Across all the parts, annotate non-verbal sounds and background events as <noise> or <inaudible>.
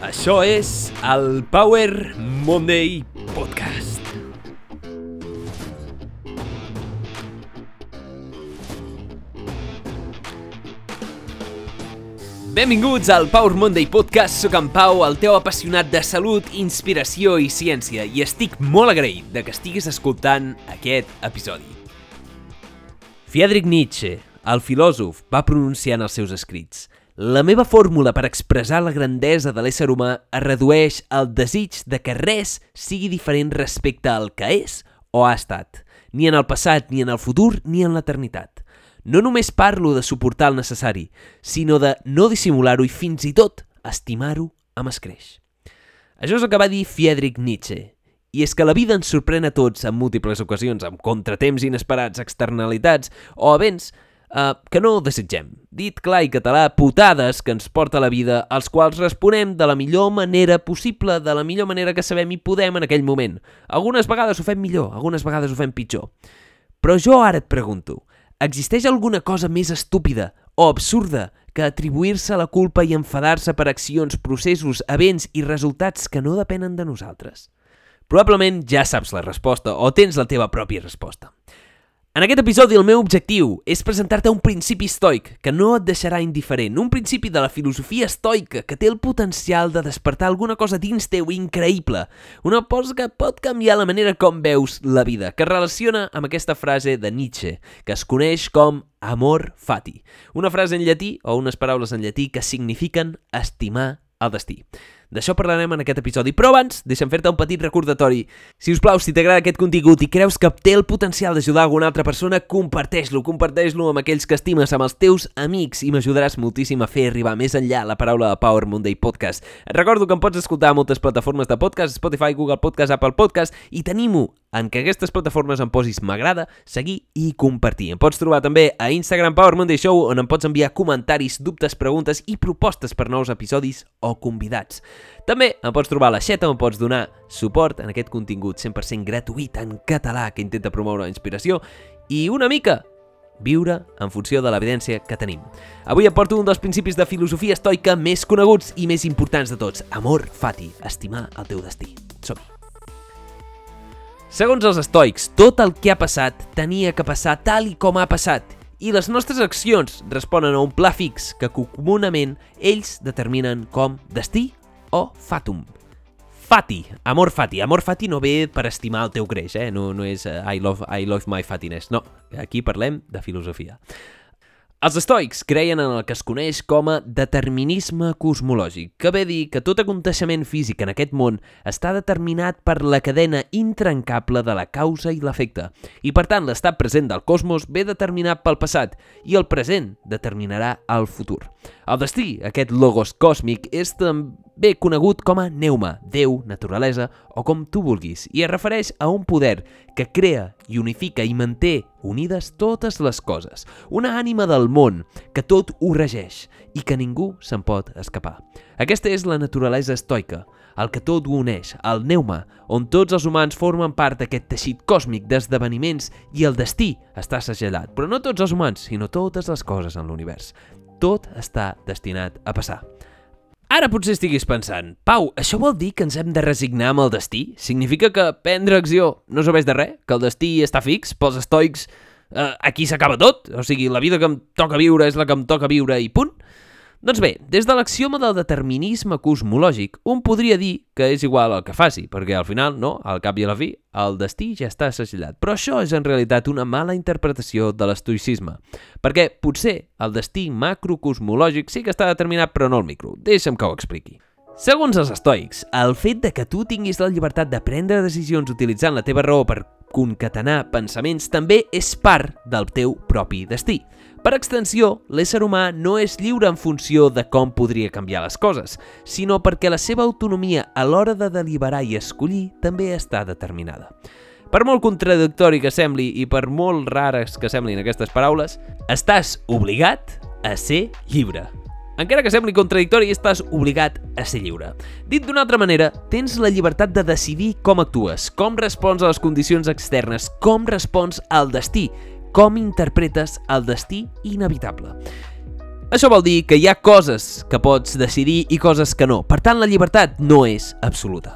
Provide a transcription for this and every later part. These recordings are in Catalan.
Això és el Power Monday Podcast. Benvinguts al Power Monday Podcast. Soc en Pau, el teu apassionat de salut, inspiració i ciència, i estic molt agraït de que estiguis escoltant aquest episodi. Friedrich Nietzsche, el filòsof, va pronunciar en els seus escrits la meva fórmula per expressar la grandesa de l'ésser humà es redueix al desig de que res sigui diferent respecte al que és o ha estat, ni en el passat, ni en el futur, ni en l'eternitat. No només parlo de suportar el necessari, sinó de no dissimular-ho i fins i tot estimar-ho amb escreix. Això és el que va dir Friedrich Nietzsche, i és que la vida ens sorprèn a tots en múltiples ocasions, amb contratemps inesperats, externalitats o events uh, que no desitgem. Dit clar i català, putades que ens porta la vida, als quals responem de la millor manera possible, de la millor manera que sabem i podem en aquell moment. Algunes vegades ho fem millor, algunes vegades ho fem pitjor. Però jo ara et pregunto, existeix alguna cosa més estúpida o absurda que atribuir-se la culpa i enfadar-se per accions, processos, events i resultats que no depenen de nosaltres? Probablement ja saps la resposta o tens la teva pròpia resposta. En aquest episodi el meu objectiu és presentar-te un principi estoic que no et deixarà indiferent, un principi de la filosofia estoica que té el potencial de despertar alguna cosa dins teu increïble, una cosa que pot canviar la manera com veus la vida, que relaciona amb aquesta frase de Nietzsche, que es coneix com amor fati, una frase en llatí o unes paraules en llatí que signifiquen estimar el destí. D'això parlarem en aquest episodi, però abans deixa'm fer-te un petit recordatori. Si us plau, si t'agrada aquest contingut i creus que té el potencial d'ajudar alguna altra persona, comparteix-lo, comparteix-lo amb aquells que estimes, amb els teus amics i m'ajudaràs moltíssim a fer arribar més enllà la paraula de Power Monday Podcast. Et recordo que em pots escoltar a moltes plataformes de podcast, Spotify, Google Podcast, Apple Podcast i t'animo en què aquestes plataformes em posis m'agrada, seguir i compartir. Em pots trobar també a Instagram Power Monday Show on em pots enviar comentaris, dubtes, preguntes i propostes per nous episodis o convidats. També em pots trobar a la xeta on pots donar suport en aquest contingut 100% gratuït en català que intenta promoure la inspiració i una mica viure en funció de l'evidència que tenim. Avui et porto un dels principis de filosofia estoica més coneguts i més importants de tots. Amor fati, estimar el teu destí. Som-hi! Segons els estoics, tot el que ha passat tenia que passar tal i com ha passat, i les nostres accions responen a un pla fix que comunament ells determinen com destí o fatum. Fati, amor fati. Amor fati no ve per estimar el teu creix, eh? no, no és uh, I, love, I love my fattiness. No, aquí parlem de filosofia. Els estoics creien en el que es coneix com a determinisme cosmològic, que ve dir que tot aconteixement físic en aquest món està determinat per la cadena intrencable de la causa i l'efecte, i per tant l'estat present del cosmos ve determinat pel passat i el present determinarà el futur. El destí, aquest logos còsmic, és també conegut com a neuma, Déu, naturalesa o com tu vulguis, i es refereix a un poder que crea i unifica i manté unides totes les coses, una ànima del món que tot ho regeix i que ningú se'n pot escapar. Aquesta és la naturalesa estoica, el que tot ho uneix, el neuma, on tots els humans formen part d'aquest teixit còsmic d'esdeveniments i el destí està segellat, però no tots els humans, sinó totes les coses en l'univers. Tot està destinat a passar. Ara potser estiguis pensant, Pau, això vol dir que ens hem de resignar amb el destí? Significa que prendre acció no serveix de res? Que el destí està fix? Pels estoics eh, aquí s'acaba tot? O sigui, la vida que em toca viure és la que em toca viure i punt? Doncs bé, des de l'axioma del determinisme cosmològic, un podria dir que és igual el que faci, perquè al final, no, al cap i a la fi, el destí ja està assagellat. Però això és en realitat una mala interpretació de l'estoicisme, perquè potser el destí macrocosmològic sí que està determinat, però no el micro. Deixa'm que ho expliqui. Segons els estoics, el fet de que tu tinguis la llibertat de prendre decisions utilitzant la teva raó per concatenar pensaments també és part del teu propi destí. Per extensió, l'ésser humà no és lliure en funció de com podria canviar les coses, sinó perquè la seva autonomia a l'hora de deliberar i escollir també està determinada. Per molt contradictori que sembli i per molt rares que semblin aquestes paraules, estàs obligat a ser lliure. Encara que sembli contradictori, estàs obligat a ser lliure. Dit d'una altra manera, tens la llibertat de decidir com actues, com respons a les condicions externes, com respons al destí, com interpretes el destí inevitable. Això vol dir que hi ha coses que pots decidir i coses que no. Per tant, la llibertat no és absoluta.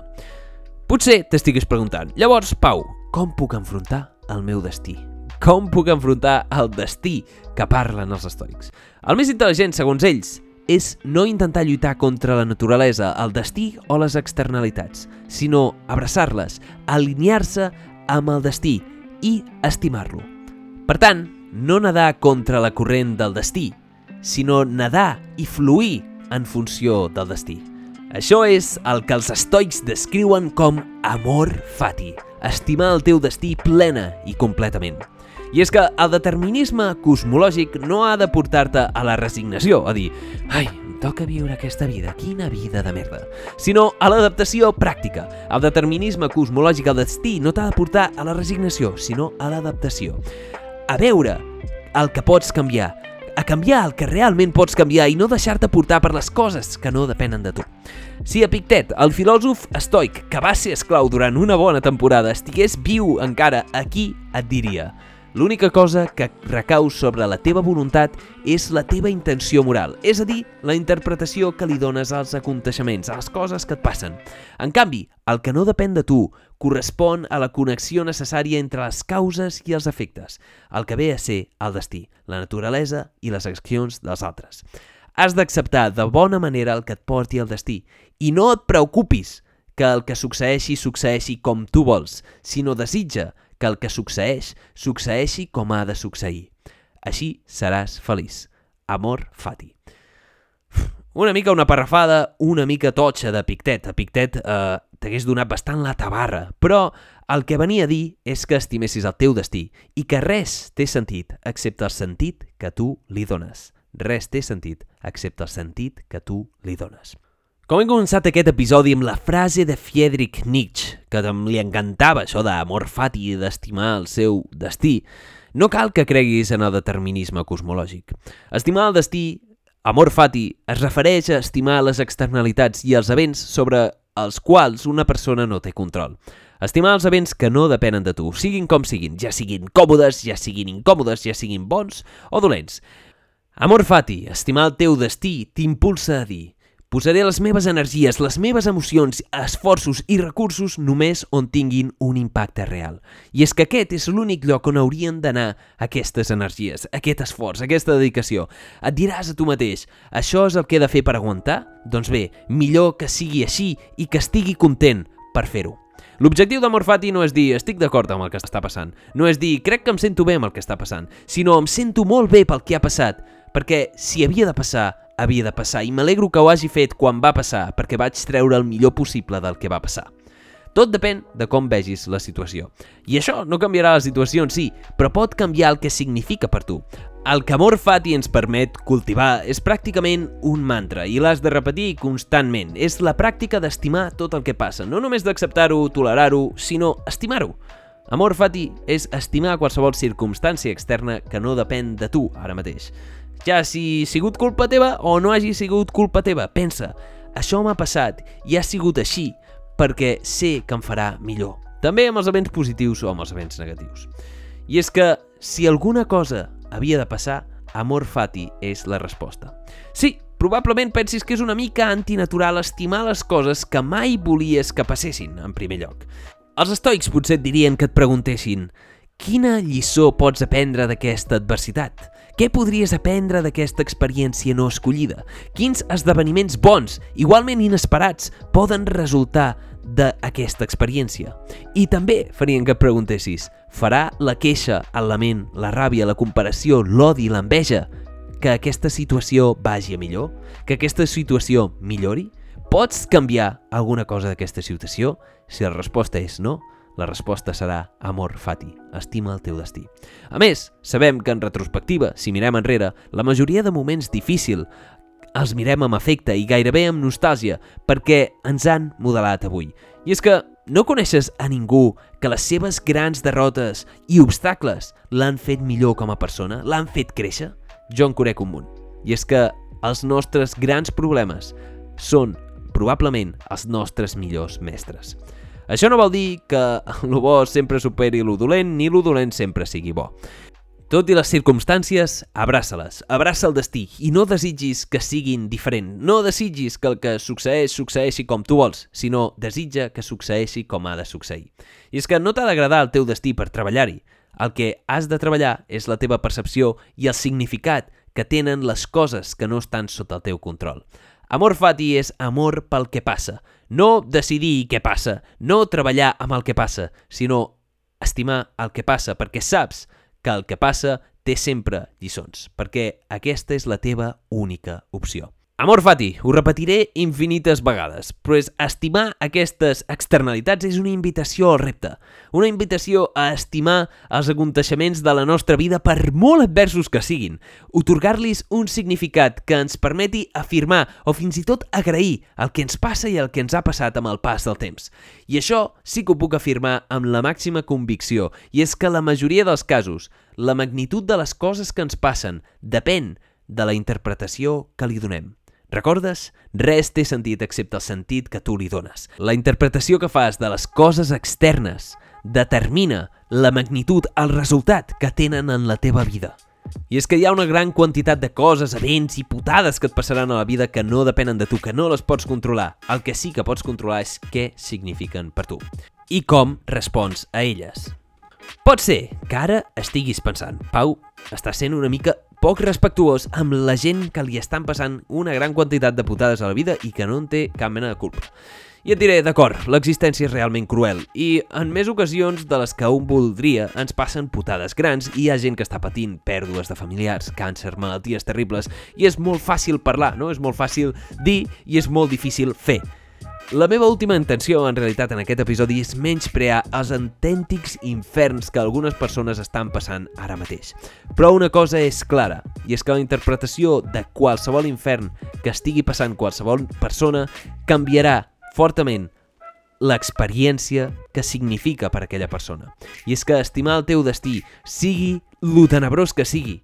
Potser t'estiguis preguntant, llavors, Pau, com puc enfrontar el meu destí? Com puc enfrontar el destí que parlen els estoics? El més intel·ligent, segons ells, és no intentar lluitar contra la naturalesa, el destí o les externalitats, sinó abraçar-les, alinear-se amb el destí i estimar-lo. Per tant, no nedar contra la corrent del destí, sinó nedar i fluir en funció del destí. Això és el que els estoics descriuen com amor fati, estimar el teu destí plena i completament. I és que el determinisme cosmològic no ha de portar-te a la resignació, a dir, ai, em toca viure aquesta vida, quina vida de merda, sinó a l'adaptació pràctica. El determinisme cosmològic al destí no t'ha de portar a la resignació, sinó a l'adaptació. A veure el que pots canviar, a canviar el que realment pots canviar i no deixar-te portar per les coses que no depenen de tu. Si Epictet, el filòsof estoic que va ser esclau durant una bona temporada, estigués viu encara aquí, et diria L'única cosa que recau sobre la teva voluntat és la teva intenció moral, és a dir, la interpretació que li dones als aconteixements, a les coses que et passen. En canvi, el que no depèn de tu correspon a la connexió necessària entre les causes i els efectes, el que ve a ser el destí, la naturalesa i les accions dels altres. Has d'acceptar de bona manera el que et porti al destí i no et preocupis que el que succeeixi succeeixi com tu vols, sinó desitja que el que succeeix, succeeixi com ha de succeir. Així seràs feliç. Amor fati. Una mica una parrafada, una mica totxa de Pictet. A Pictet eh, t'hagués donat bastant la tabarra, però el que venia a dir és que estimessis el teu destí i que res té sentit excepte el sentit que tu li dones. Res té sentit excepte el sentit que tu li dones. Com hem començat aquest episodi amb la frase de Friedrich Nietzsche, que li encantava això d'amor fati i d'estimar el seu destí, no cal que creguis en el determinisme cosmològic. Estimar el destí, amor fati, es refereix a estimar les externalitats i els events sobre els quals una persona no té control. Estimar els events que no depenen de tu, siguin com siguin, ja siguin còmodes, ja siguin incòmodes, ja siguin bons o dolents. Amor fati, estimar el teu destí, t'impulsa a dir Posaré les meves energies, les meves emocions, esforços i recursos només on tinguin un impacte real. I és que aquest és l'únic lloc on haurien d'anar aquestes energies, aquest esforç, aquesta dedicació. Et diràs a tu mateix, això és el que he de fer per aguantar? Doncs bé, millor que sigui així i que estigui content per fer-ho. L'objectiu d'Amor Fati no és dir estic d'acord amb el que està passant, no és dir crec que em sento bé amb el que està passant, sinó em sento molt bé pel que ha passat, perquè si havia de passar, havia de passar i m'alegro que ho hagi fet quan va passar perquè vaig treure el millor possible del que va passar. Tot depèn de com vegis la situació. I això no canviarà la situació en si, però pot canviar el que significa per tu. El que Amor Fati ens permet cultivar és pràcticament un mantra i l'has de repetir constantment. És la pràctica d'estimar tot el que passa, no només d'acceptar-ho, tolerar-ho, sinó estimar-ho. Amor Fati és estimar qualsevol circumstància externa que no depèn de tu ara mateix ja si sigut culpa teva o no hagi sigut culpa teva. Pensa, això m'ha passat i ha sigut així perquè sé que em farà millor. També amb els events positius o amb els events negatius. I és que si alguna cosa havia de passar, amor fati és la resposta. Sí, probablement pensis que és una mica antinatural estimar les coses que mai volies que passessin, en primer lloc. Els estoics potser et dirien que et preguntessin quina lliçó pots aprendre d'aquesta adversitat? Què podries aprendre d'aquesta experiència no escollida? Quins esdeveniments bons, igualment inesperats, poden resultar d'aquesta experiència? I també farien que et preguntessis, farà la queixa, el lament, la ràbia, la comparació, l'odi, l'enveja, que aquesta situació vagi a millor? Que aquesta situació millori? Pots canviar alguna cosa d'aquesta situació? Si la resposta és no, la resposta serà amor fati, estima el teu destí. A més, sabem que en retrospectiva, si mirem enrere, la majoria de moments difícils els mirem amb afecte i gairebé amb nostàlgia perquè ens han modelat avui. I és que no coneixes a ningú que les seves grans derrotes i obstacles l'han fet millor com a persona, l'han fet créixer? Jo en conec un munt. I és que els nostres grans problemes són probablement els nostres millors mestres. Això no vol dir que <laughs> el bo sempre superi lo dolent ni lo dolent sempre sigui bo. Tot i les circumstàncies, abraça-les, abraça el destí i no desitgis que siguin diferent. No desitgis que el que succeeix succeeixi com tu vols, sinó desitja que succeeixi com ha de succeir. I és que no t'ha d'agradar el teu destí per treballar-hi. El que has de treballar és la teva percepció i el significat que tenen les coses que no estan sota el teu control. Amor fati és amor pel que passa. No decidir què passa, no treballar amb el que passa, sinó estimar el que passa, perquè saps que el que passa té sempre lliçons, perquè aquesta és la teva única opció. Amor fati, ho repetiré infinites vegades, però és estimar aquestes externalitats és una invitació al repte, una invitació a estimar els aconteixements de la nostra vida per molt adversos que siguin, otorgar-los un significat que ens permeti afirmar o fins i tot agrair el que ens passa i el que ens ha passat amb el pas del temps. I això sí que ho puc afirmar amb la màxima convicció, i és que la majoria dels casos, la magnitud de les coses que ens passen depèn de la interpretació que li donem. Recordes? Res té sentit excepte el sentit que tu li dones. La interpretació que fas de les coses externes determina la magnitud, el resultat que tenen en la teva vida. I és que hi ha una gran quantitat de coses, events i putades que et passaran a la vida que no depenen de tu, que no les pots controlar. El que sí que pots controlar és què signifiquen per tu i com respons a elles. Pot ser que ara estiguis pensant, Pau, està sent una mica poc respectuós amb la gent que li estan passant una gran quantitat de putades a la vida i que no en té cap mena de culpa. I et diré, d'acord, l'existència és realment cruel i en més ocasions de les que un voldria ens passen putades grans i hi ha gent que està patint pèrdues de familiars, càncer, malalties terribles i és molt fàcil parlar, no? És molt fàcil dir i és molt difícil fer. La meva última intenció, en realitat, en aquest episodi és menysprear els autèntics inferns que algunes persones estan passant ara mateix. Però una cosa és clara, i és que la interpretació de qualsevol infern que estigui passant qualsevol persona canviarà fortament l'experiència que significa per aquella persona. I és que estimar el teu destí, sigui lo tenebrós que sigui,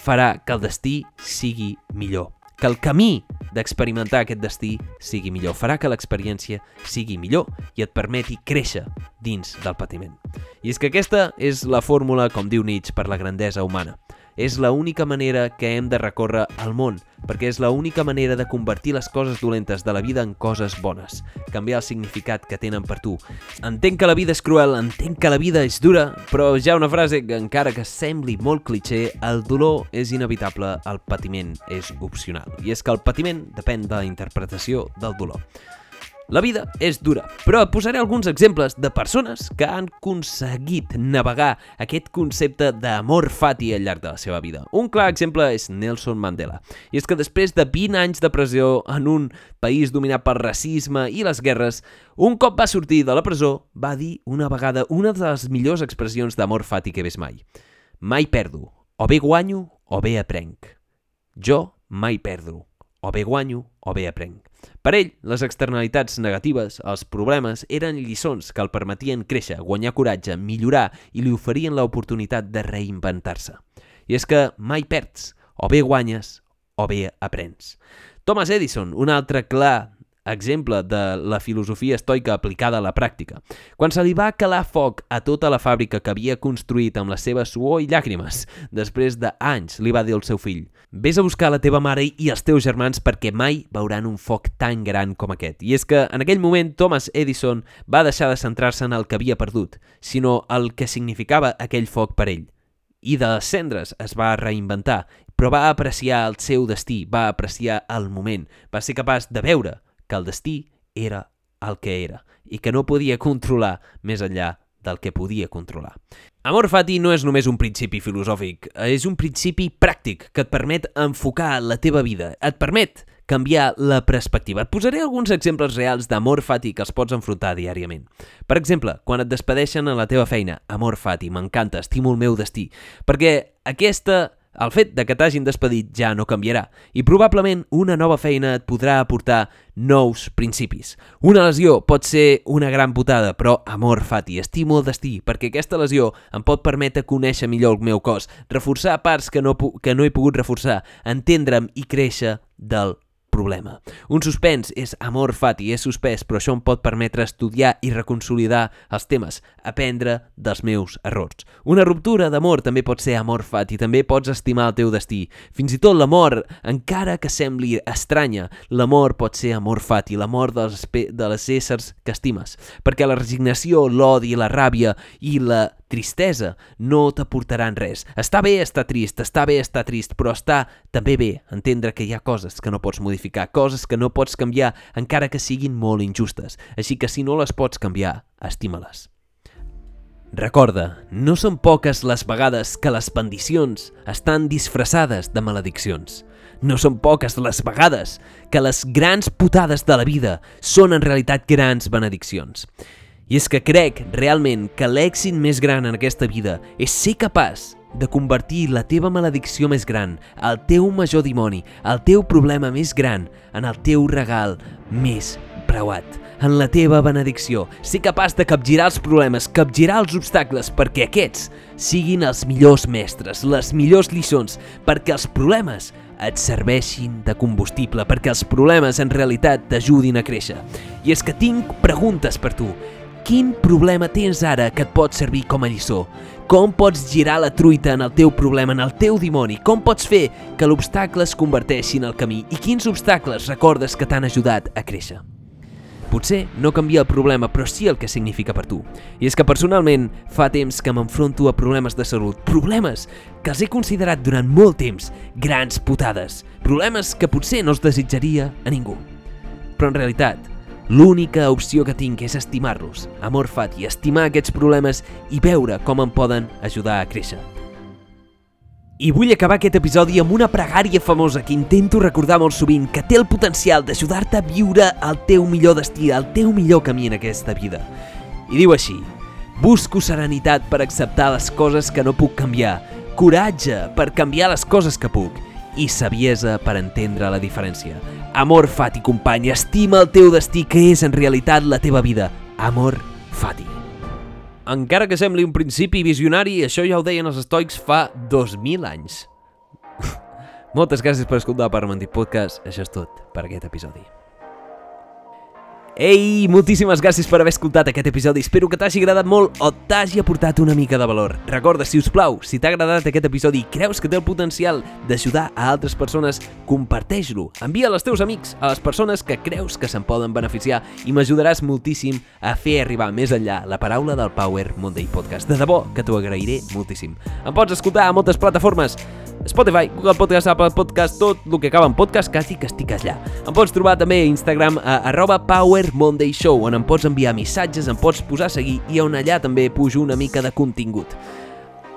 farà que el destí sigui millor que el camí d'experimentar aquest destí sigui millor, farà que l'experiència sigui millor i et permeti créixer dins del patiment. I és que aquesta és la fórmula, com diu Nietzsche, per la grandesa humana. És la única manera que hem de recórrer al món, perquè és la única manera de convertir les coses dolentes de la vida en coses bones, canviar el significat que tenen per tu. Entenc que la vida és cruel, entenc que la vida és dura, però ha una frase que encara que sembli molt cliché, el dolor és inevitable, el patiment és opcional. I és que el patiment depèn de la interpretació del dolor. La vida és dura, però posaré alguns exemples de persones que han aconseguit navegar aquest concepte d'amor fati al llarg de la seva vida. Un clar exemple és Nelson Mandela. I és que després de 20 anys de presó en un país dominat pel racisme i les guerres, un cop va sortir de la presó, va dir una vegada una de les millors expressions d'amor fati que ves mai. Mai perdo, o bé guanyo o bé aprenc. Jo mai perdo, o bé guanyo o bé aprenc. Per ell, les externalitats negatives, els problemes, eren lliçons que el permetien créixer, guanyar coratge, millorar i li oferien l'oportunitat de reinventar-se. I és que mai perds, o bé guanyes o bé aprens. Thomas Edison, un altre clar exemple de la filosofia estoica aplicada a la pràctica. Quan se li va calar foc a tota la fàbrica que havia construït amb la seva suor i llàgrimes, després d'anys li va dir al seu fill «Ves a buscar la teva mare i els teus germans perquè mai veuran un foc tan gran com aquest». I és que en aquell moment Thomas Edison va deixar de centrar-se en el que havia perdut, sinó el que significava aquell foc per ell. I de les cendres es va reinventar, però va apreciar el seu destí, va apreciar el moment, va ser capaç de veure que el destí era el que era i que no podia controlar més enllà del que podia controlar. Amor fati no és només un principi filosòfic, és un principi pràctic que et permet enfocar la teva vida, et permet canviar la perspectiva. Et posaré alguns exemples reals d'amor fati que els pots enfrontar diàriament. Per exemple, quan et despedeixen a la teva feina, amor fati, m'encanta, estimo el meu destí, perquè aquesta el fet de que t'hagin despedit ja no canviarà i probablement una nova feina et podrà aportar nous principis. Una lesió pot ser una gran putada, però amor fati, estimo el destí, perquè aquesta lesió em pot permetre conèixer millor el meu cos, reforçar parts que no, que no he pogut reforçar, entendre'm i créixer del problema. Un suspens és amor fati, és suspès, però això em pot permetre estudiar i reconsolidar els temes, aprendre dels meus errors. Una ruptura d'amor també pot ser amor fati, també pots estimar el teu destí. Fins i tot l'amor, encara que sembli estranya, l'amor pot ser amor fati, l'amor dels, de les éssers que estimes, perquè la resignació, l'odi, la ràbia i la tristesa no t'aportaran res. Està bé estar trist, està bé estar trist, però està també bé entendre que hi ha coses que no pots modificar, coses que no pots canviar, encara que siguin molt injustes. Així que si no les pots canviar, estima-les. Recorda, no són poques les vegades que les bendicions estan disfressades de malediccions. No són poques les vegades que les grans putades de la vida són en realitat grans benediccions. I és que crec realment que l'èxit més gran en aquesta vida és ser capaç de convertir la teva maledicció més gran, el teu major dimoni, el teu problema més gran, en el teu regal més preuat, en la teva benedicció. Ser capaç de capgirar els problemes, capgirar els obstacles, perquè aquests siguin els millors mestres, les millors lliçons, perquè els problemes et serveixin de combustible, perquè els problemes en realitat t'ajudin a créixer. I és que tinc preguntes per tu. Quin problema tens ara que et pot servir com a lliçó? Com pots girar la truita en el teu problema, en el teu dimoni? Com pots fer que l'obstacle es converteixi en el camí? I quins obstacles recordes que t'han ajudat a créixer? Potser no canvia el problema, però sí el que significa per tu. I és que personalment fa temps que m'enfronto a problemes de salut. Problemes que els he considerat durant molt temps grans putades. Problemes que potser no els desitjaria a ningú. Però en realitat, L'única opció que tinc és estimar-los, amor fat, i estimar aquests problemes i veure com em poden ajudar a créixer. I vull acabar aquest episodi amb una pregària famosa que intento recordar molt sovint, que té el potencial d'ajudar-te a viure el teu millor destí, el teu millor camí en aquesta vida. I diu així, busco serenitat per acceptar les coses que no puc canviar, coratge per canviar les coses que puc i saviesa per entendre la diferència. Amor fati, company, estima el teu destí que és en realitat la teva vida. Amor fati. Encara que sembli un principi visionari, això ja ho deien els estoics fa 2.000 anys. <laughs> Moltes gràcies per escoltar Parmentit Podcast. Això és tot per aquest episodi. Ei, moltíssimes gràcies per haver escoltat aquest episodi. Espero que t'hagi agradat molt o t'hagi aportat una mica de valor. Recorda, si us plau, si t'ha agradat aquest episodi i creus que té el potencial d'ajudar a altres persones, comparteix-lo. Envia als teus amics, a les persones que creus que se'n poden beneficiar i m'ajudaràs moltíssim a fer arribar més enllà la paraula del Power Monday Podcast. De debò que t'ho agrairé moltíssim. Em pots escoltar a moltes plataformes Spotify, Google Podcast, Apple Podcast, tot el que acaba en podcast, quasi que estic allà. Em pots trobar també a Instagram a arroba Power Monday Show, on em pots enviar missatges, em pots posar a seguir i on allà també pujo una mica de contingut.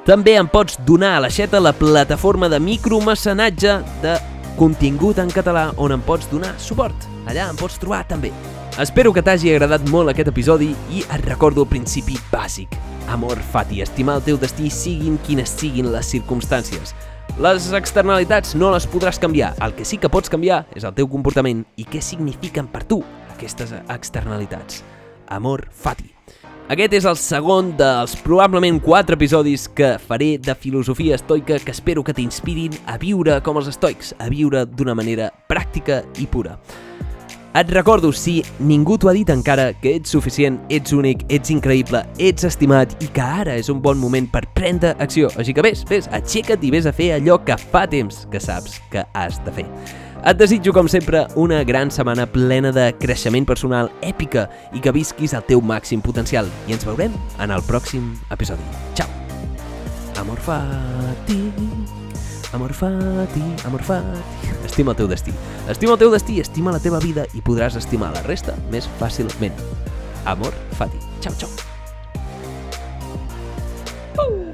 També em pots donar a l'aixeta la plataforma de micromecenatge de contingut en català on em pots donar suport. Allà em pots trobar també. Espero que t'hagi agradat molt aquest episodi i et recordo el principi bàsic. Amor fati, estimar el teu destí siguin quines siguin les circumstàncies. Les externalitats no les podràs canviar. El que sí que pots canviar és el teu comportament i què signifiquen per tu aquestes externalitats. Amor fati. Aquest és el segon dels probablement quatre episodis que faré de filosofia estoica que espero que t'inspirin a viure com els estoics, a viure d'una manera pràctica i pura. Et recordo, si ningú t'ho ha dit encara, que ets suficient, ets únic, ets increïble, ets estimat i que ara és un bon moment per prendre acció. Així que vés, vés, aixeca't i vés a fer allò que fa temps que saps que has de fer. Et desitjo, com sempre, una gran setmana plena de creixement personal èpica i que visquis el teu màxim potencial. I ens veurem en el pròxim episodi. Ciao! Amor fati Amor Fati, Amor Fati. Estima el teu destí. Estima el teu destí, estima la teva vida i podràs estimar la resta més fàcilment. Amor Fati. Ciao, ciao. Uh!